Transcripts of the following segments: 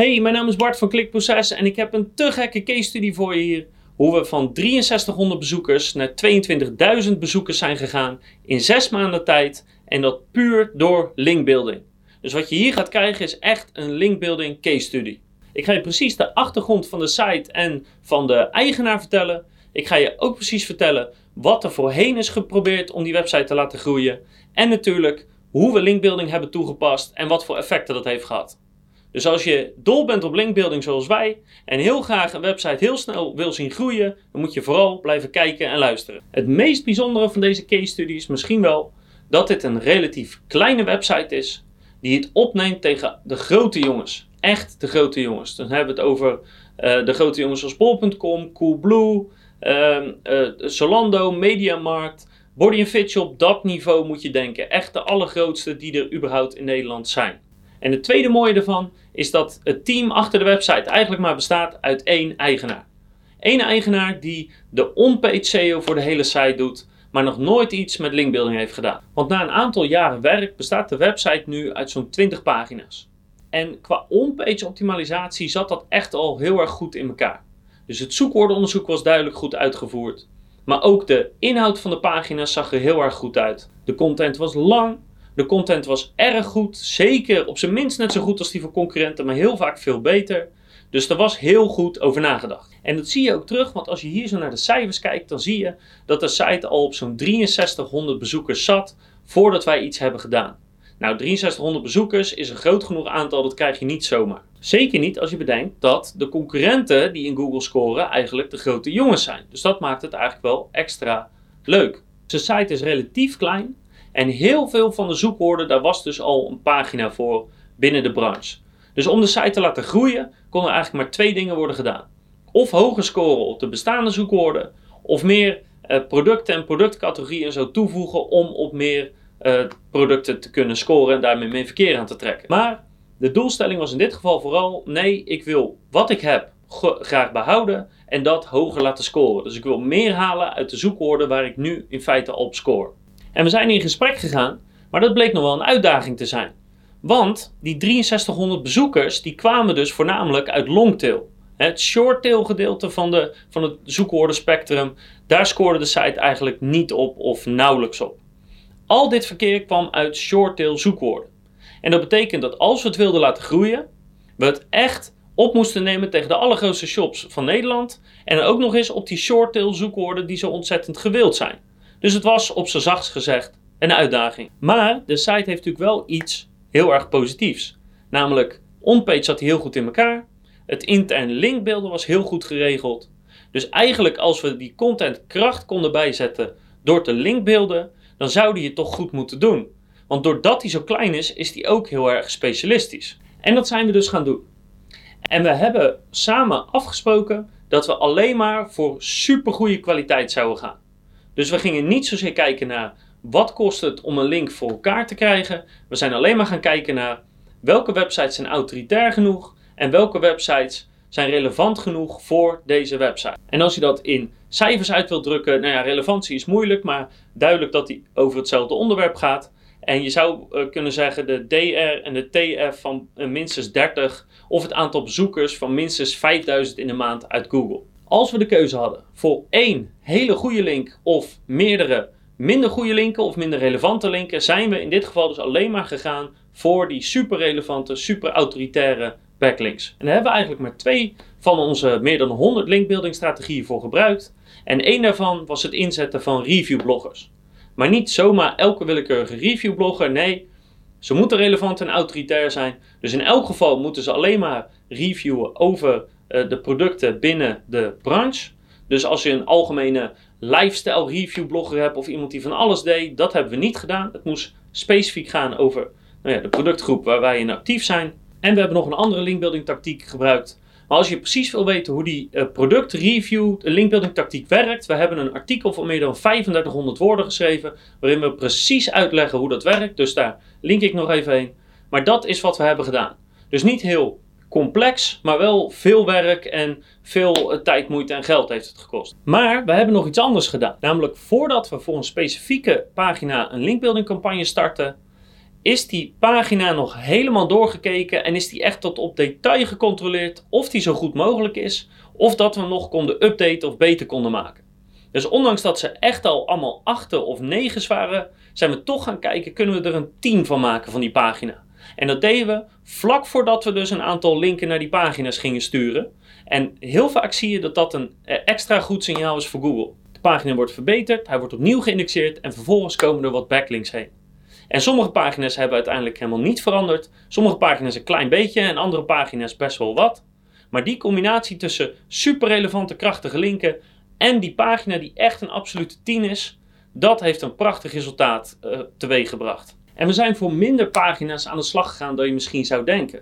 Hey, mijn naam is Bart van Klikproces en ik heb een te gekke case study voor je hier. Hoe we van 6300 bezoekers naar 22.000 bezoekers zijn gegaan in 6 maanden tijd en dat puur door linkbuilding. Dus wat je hier gaat krijgen is echt een linkbuilding case study. Ik ga je precies de achtergrond van de site en van de eigenaar vertellen. Ik ga je ook precies vertellen wat er voorheen is geprobeerd om die website te laten groeien. En natuurlijk hoe we linkbuilding hebben toegepast en wat voor effecten dat heeft gehad. Dus als je dol bent op linkbuilding zoals wij en heel graag een website heel snel wil zien groeien, dan moet je vooral blijven kijken en luisteren. Het meest bijzondere van deze case study is misschien wel dat dit een relatief kleine website is die het opneemt tegen de grote jongens. Echt de grote jongens. Dan hebben we het over uh, de grote jongens zoals bol.com, Coolblue, uh, uh, Solando, Mediamarkt, Body Fit Shop. Dat niveau moet je denken. Echt de allergrootste die er überhaupt in Nederland zijn. En het tweede mooie ervan is dat het team achter de website eigenlijk maar bestaat uit één eigenaar. Eén eigenaar die de on-page SEO voor de hele site doet, maar nog nooit iets met linkbuilding heeft gedaan. Want na een aantal jaren werk bestaat de website nu uit zo'n 20 pagina's. En qua on-page optimalisatie zat dat echt al heel erg goed in elkaar. Dus het zoekwoordenonderzoek was duidelijk goed uitgevoerd. Maar ook de inhoud van de pagina's zag er heel erg goed uit. De content was lang, de content was erg goed, zeker op zijn minst net zo goed als die van concurrenten, maar heel vaak veel beter. Dus er was heel goed over nagedacht. En dat zie je ook terug, want als je hier zo naar de cijfers kijkt, dan zie je dat de site al op zo'n 6300 bezoekers zat voordat wij iets hebben gedaan. Nou, 6300 bezoekers is een groot genoeg aantal, dat krijg je niet zomaar. Zeker niet als je bedenkt dat de concurrenten die in Google scoren eigenlijk de grote jongens zijn. Dus dat maakt het eigenlijk wel extra leuk. De site is relatief klein, en heel veel van de zoekwoorden, daar was dus al een pagina voor binnen de branche. Dus om de site te laten groeien, konden eigenlijk maar twee dingen worden gedaan. Of hoger scoren op de bestaande zoekwoorden, of meer uh, producten en productcategorieën zo toevoegen om op meer uh, producten te kunnen scoren en daarmee meer verkeer aan te trekken. Maar de doelstelling was in dit geval vooral: nee, ik wil wat ik heb graag behouden en dat hoger laten scoren. Dus ik wil meer halen uit de zoekwoorden waar ik nu in feite op score. En we zijn in gesprek gegaan, maar dat bleek nog wel een uitdaging te zijn. Want die 6300 bezoekers die kwamen dus voornamelijk uit longtail. Het shorttail gedeelte van, de, van het zoekwoordenspectrum, daar scoorde de site eigenlijk niet op of nauwelijks op. Al dit verkeer kwam uit shorttail zoekwoorden. En dat betekent dat als we het wilden laten groeien, we het echt op moesten nemen tegen de allergrootste shops van Nederland. En ook nog eens op die shorttail zoekwoorden die zo ontzettend gewild zijn. Dus het was op zijn zachtst gezegd een uitdaging. Maar de site heeft natuurlijk wel iets heel erg positiefs. Namelijk, onpage zat heel goed in elkaar. Het interne linkbeelden was heel goed geregeld. Dus eigenlijk als we die content kracht konden bijzetten door te linkbeelden, dan zou die het toch goed moeten doen. Want doordat hij zo klein is, is die ook heel erg specialistisch. En dat zijn we dus gaan doen. En we hebben samen afgesproken dat we alleen maar voor supergoeie kwaliteit zouden gaan. Dus we gingen niet zozeer kijken naar wat kost het om een link voor elkaar te krijgen. We zijn alleen maar gaan kijken naar welke websites zijn autoritair genoeg en welke websites zijn relevant genoeg voor deze website. En als je dat in cijfers uit wilt drukken, nou ja, relevantie is moeilijk, maar duidelijk dat die over hetzelfde onderwerp gaat. En je zou uh, kunnen zeggen de DR en de TF van uh, minstens 30 of het aantal bezoekers van minstens 5000 in de maand uit Google. Als we de keuze hadden voor één hele goede link of meerdere minder goede linken of minder relevante linken, zijn we in dit geval dus alleen maar gegaan voor die super relevante, super autoritaire backlinks. En daar hebben we eigenlijk maar twee van onze meer dan 100 linkbuilding strategieën voor gebruikt. En één daarvan was het inzetten van reviewbloggers. Maar niet zomaar elke willekeurige reviewblogger, nee, ze moeten relevant en autoritair zijn. Dus in elk geval moeten ze alleen maar reviewen over de producten binnen de branche. Dus als je een algemene lifestyle review blogger hebt of iemand die van alles deed, dat hebben we niet gedaan. Het moest specifiek gaan over nou ja, de productgroep waar wij in actief zijn. En we hebben nog een andere linkbuilding tactiek gebruikt. Maar als je precies wil weten hoe die uh, productreview, de linkbuilding tactiek werkt, we hebben een artikel van meer dan 3500 woorden geschreven, waarin we precies uitleggen hoe dat werkt. Dus daar link ik nog even heen. Maar dat is wat we hebben gedaan. Dus niet heel complex, maar wel veel werk en veel eh, tijd, moeite en geld heeft het gekost. Maar we hebben nog iets anders gedaan. Namelijk voordat we voor een specifieke pagina een linkbuilding campagne starten, is die pagina nog helemaal doorgekeken en is die echt tot op detail gecontroleerd of die zo goed mogelijk is of dat we nog konden updaten of beter konden maken. Dus ondanks dat ze echt al allemaal achten of negens waren, zijn we toch gaan kijken, kunnen we er een 10 van maken van die pagina. En dat deden we vlak voordat we dus een aantal linken naar die pagina's gingen sturen. En heel vaak zie je dat dat een eh, extra goed signaal is voor Google. De pagina wordt verbeterd, hij wordt opnieuw geïndexeerd en vervolgens komen er wat backlinks heen. En sommige pagina's hebben uiteindelijk helemaal niet veranderd. Sommige pagina's een klein beetje en andere pagina's best wel wat. Maar die combinatie tussen super relevante, krachtige linken en die pagina die echt een absolute 10 is, dat heeft een prachtig resultaat uh, teweeg gebracht. En we zijn voor minder pagina's aan de slag gegaan dan je misschien zou denken.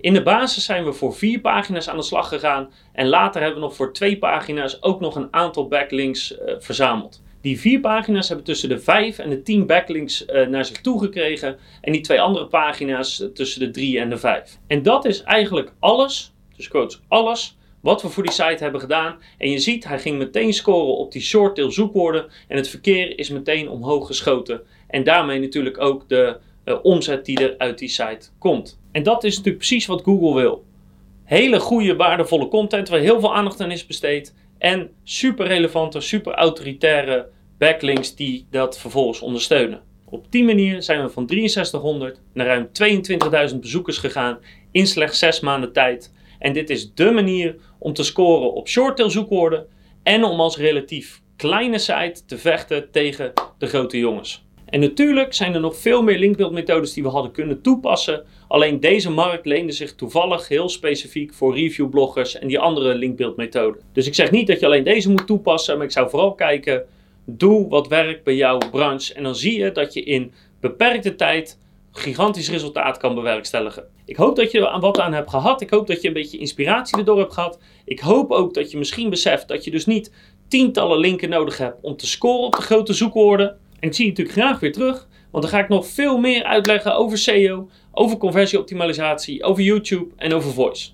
In de basis zijn we voor vier pagina's aan de slag gegaan en later hebben we nog voor twee pagina's ook nog een aantal backlinks uh, verzameld. Die vier pagina's hebben tussen de 5 en de 10 backlinks uh, naar zich toe gekregen. En die twee andere pagina's tussen de 3 en de 5. En dat is eigenlijk alles, dus quotes, alles wat we voor die site hebben gedaan. En je ziet, hij ging meteen scoren op die shorttail zoekwoorden. En het verkeer is meteen omhoog geschoten. En daarmee natuurlijk ook de uh, omzet die er uit die site komt. En dat is natuurlijk precies wat Google wil. Hele goede, waardevolle content waar heel veel aandacht aan is besteed. En super relevante, super autoritaire backlinks die dat vervolgens ondersteunen. Op die manier zijn we van 6300 naar ruim 22.000 bezoekers gegaan in slechts 6 maanden tijd. En dit is dé manier om te scoren op shorttail zoekwoorden en om als relatief kleine site te vechten tegen de grote jongens. En natuurlijk zijn er nog veel meer linkbuildmethodes die we hadden kunnen toepassen. Alleen deze markt leende zich toevallig heel specifiek voor reviewbloggers en die andere linkbuildmethoden. Dus ik zeg niet dat je alleen deze moet toepassen, maar ik zou vooral kijken, doe wat werkt bij jouw branche. En dan zie je dat je in beperkte tijd gigantisch resultaat kan bewerkstelligen. Ik hoop dat je er wat aan hebt gehad. Ik hoop dat je een beetje inspiratie erdoor hebt gehad. Ik hoop ook dat je misschien beseft dat je dus niet tientallen linken nodig hebt om te scoren op de grote zoekwoorden. En ik zie je natuurlijk graag weer terug, want dan ga ik nog veel meer uitleggen over SEO, over conversieoptimalisatie, over YouTube en over voice.